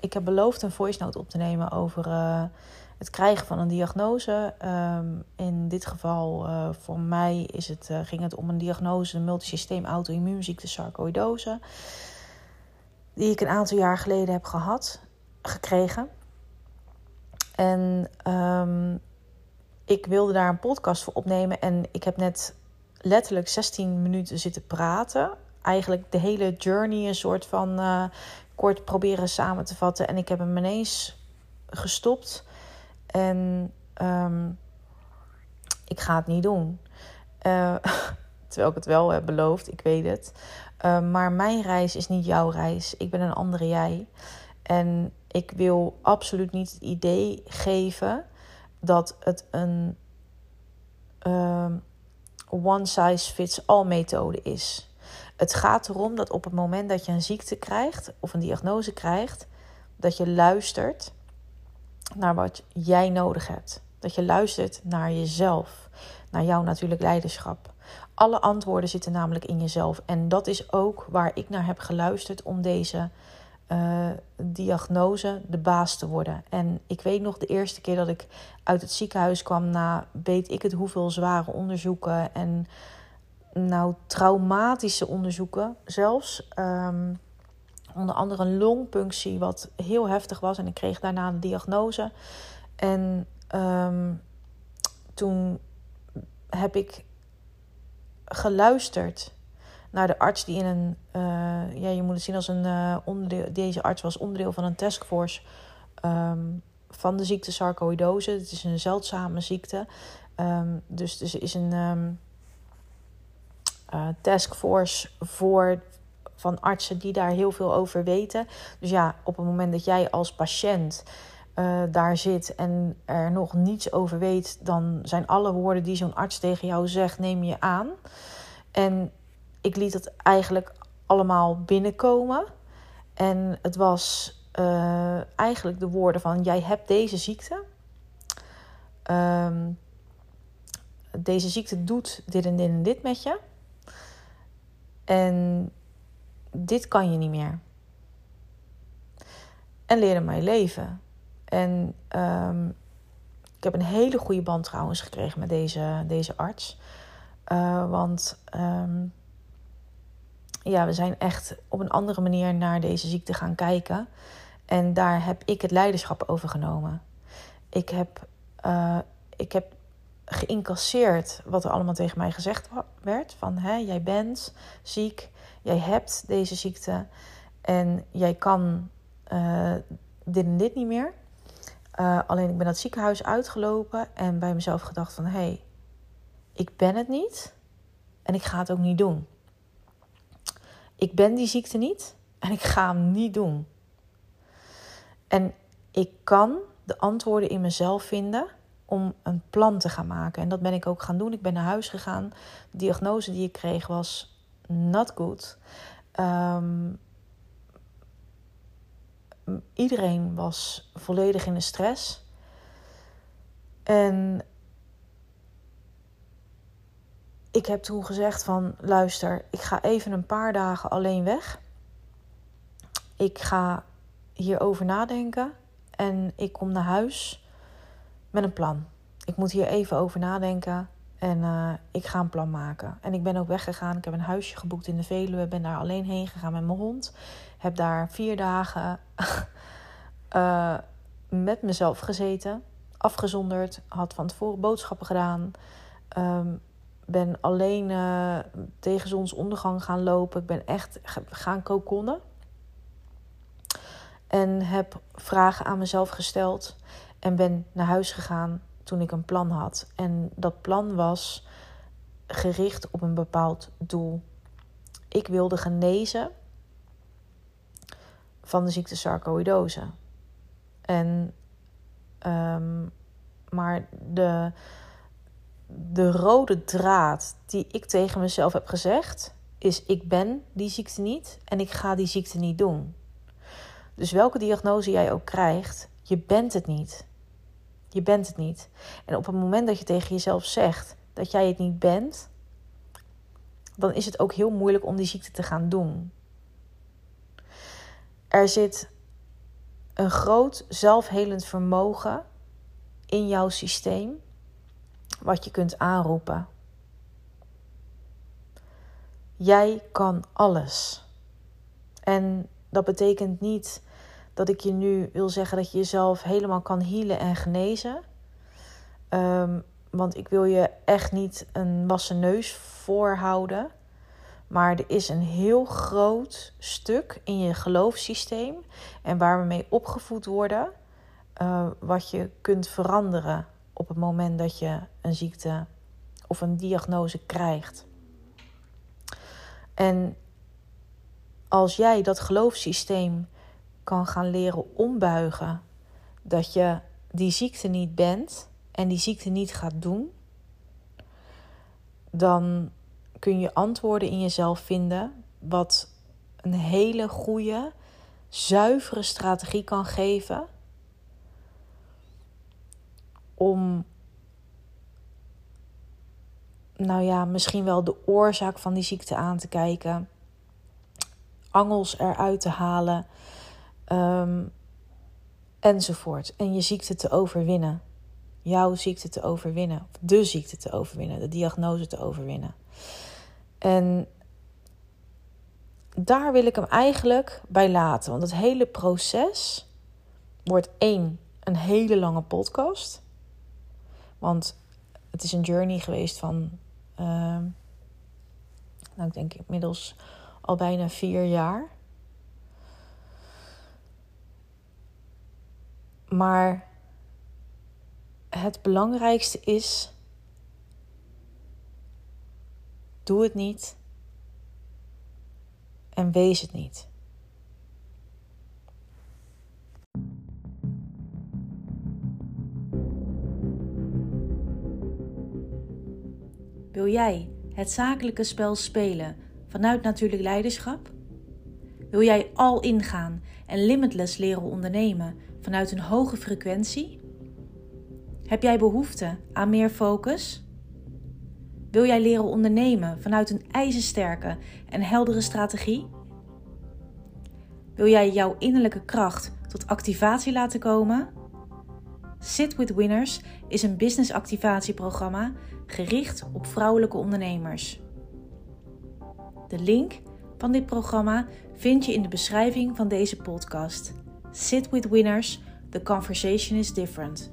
Ik heb beloofd een voice note op te nemen over uh, het krijgen van een diagnose. Um, in dit geval uh, voor mij is het, uh, ging het om een diagnose, een multisysteem auto-immuunziekte sarcoïdose. Die ik een aantal jaar geleden heb gehad, gekregen. En um, ik wilde daar een podcast voor opnemen. En ik heb net letterlijk 16 minuten zitten praten. Eigenlijk de hele journey een soort van uh, kort proberen samen te vatten. En ik heb hem ineens gestopt. En um, ik ga het niet doen. Uh, terwijl ik het wel heb beloofd, ik weet het. Uh, maar mijn reis is niet jouw reis. Ik ben een andere jij. En ik wil absoluut niet het idee geven dat het een uh, one size fits all methode is. Het gaat erom dat op het moment dat je een ziekte krijgt of een diagnose krijgt, dat je luistert naar wat jij nodig hebt. Dat je luistert naar jezelf, naar jouw natuurlijk leiderschap. Alle antwoorden zitten namelijk in jezelf. En dat is ook waar ik naar heb geluisterd om deze uh, diagnose de baas te worden. En ik weet nog de eerste keer dat ik uit het ziekenhuis kwam na weet ik het hoeveel zware onderzoeken en nou traumatische onderzoeken zelfs. Um, onder andere een longpunctie, wat heel heftig was. En ik kreeg daarna een diagnose. En um, toen heb ik geluisterd naar de arts die in een, uh, ja, je moet het zien als een uh, onderdeel. Deze arts was onderdeel van een taskforce um, van de ziekte sarcoïdose. Het is een zeldzame ziekte. Dus, dus er is een uh, taskforce voor van artsen die daar heel veel over weten. Dus ja, op het moment dat jij als patiënt uh, daar zit en er nog niets over weet, dan zijn alle woorden die zo'n arts tegen jou zegt, neem je aan. En ik liet het eigenlijk allemaal binnenkomen. En het was uh, eigenlijk de woorden van: jij hebt deze ziekte. Um, deze ziekte doet dit en dit en dit met je. En dit kan je niet meer. En leerde mij leven. En um, ik heb een hele goede band trouwens gekregen met deze, deze arts. Uh, want um, ja, we zijn echt op een andere manier naar deze ziekte gaan kijken. En daar heb ik het leiderschap over genomen. Ik heb, uh, ik heb geïncasseerd wat er allemaal tegen mij gezegd werd. Van hè, jij bent ziek, jij hebt deze ziekte en jij kan uh, dit en dit niet meer. Uh, alleen ik ben dat ziekenhuis uitgelopen en bij mezelf gedacht van... hé, hey, ik ben het niet en ik ga het ook niet doen. Ik ben die ziekte niet en ik ga hem niet doen. En ik kan de antwoorden in mezelf vinden om een plan te gaan maken. En dat ben ik ook gaan doen. Ik ben naar huis gegaan. De diagnose die ik kreeg was not good. Um, iedereen was volledig in de stress. En ik heb toen gezegd van luister, ik ga even een paar dagen alleen weg. Ik ga hierover nadenken en ik kom naar huis met een plan. Ik moet hier even over nadenken en uh, ik ga een plan maken. En ik ben ook weggegaan. Ik heb een huisje geboekt in de Veluwe. Ben daar alleen heen gegaan met mijn hond. Heb daar vier dagen uh, met mezelf gezeten, afgezonderd, had van tevoren boodschappen gedaan. Ehm, ben alleen uh, tegen zonsondergang gaan lopen. Ik ben echt gaan kokonnen. En heb vragen aan mezelf gesteld. En ben naar huis gegaan toen ik een plan had. En dat plan was gericht op een bepaald doel. Ik wilde genezen van de ziekte sarcoïdose. En, um, maar de, de rode draad die ik tegen mezelf heb gezegd, is: ik ben die ziekte niet en ik ga die ziekte niet doen. Dus welke diagnose jij ook krijgt, je bent het niet. Je bent het niet. En op het moment dat je tegen jezelf zegt dat jij het niet bent, dan is het ook heel moeilijk om die ziekte te gaan doen. Er zit een groot zelfhelend vermogen in jouw systeem wat je kunt aanroepen. Jij kan alles. En dat betekent niet dat ik je nu wil zeggen dat je jezelf helemaal kan healen en genezen. Um, want ik wil je echt niet een wassen neus voorhouden. Maar er is een heel groot stuk in je geloofssysteem en waar we mee opgevoed worden, uh, wat je kunt veranderen op het moment dat je een ziekte of een diagnose krijgt. En als jij dat geloofssysteem kan gaan leren ombuigen, dat je die ziekte niet bent en die ziekte niet gaat doen, dan kun je antwoorden in jezelf vinden, wat een hele goede, zuivere strategie kan geven om, nou ja, misschien wel de oorzaak van die ziekte aan te kijken, angels eruit te halen, um, enzovoort. En je ziekte te overwinnen. Jouw ziekte te overwinnen. De ziekte te overwinnen. De diagnose te overwinnen. En daar wil ik hem eigenlijk bij laten. Want het hele proces wordt één, een hele lange podcast. Want het is een journey geweest van, uh, nou ik denk inmiddels al bijna vier jaar. Maar het belangrijkste is Doe het niet en wees het niet. Wil jij het zakelijke spel spelen vanuit natuurlijk leiderschap? Wil jij al ingaan en limitless leren ondernemen vanuit een hoge frequentie? Heb jij behoefte aan meer focus? Wil jij leren ondernemen vanuit een ijzersterke en heldere strategie? Wil jij jouw innerlijke kracht tot activatie laten komen? Sit with Winners is een business activatieprogramma gericht op vrouwelijke ondernemers. De link van dit programma vind je in de beschrijving van deze podcast. Sit with Winners, the conversation is different.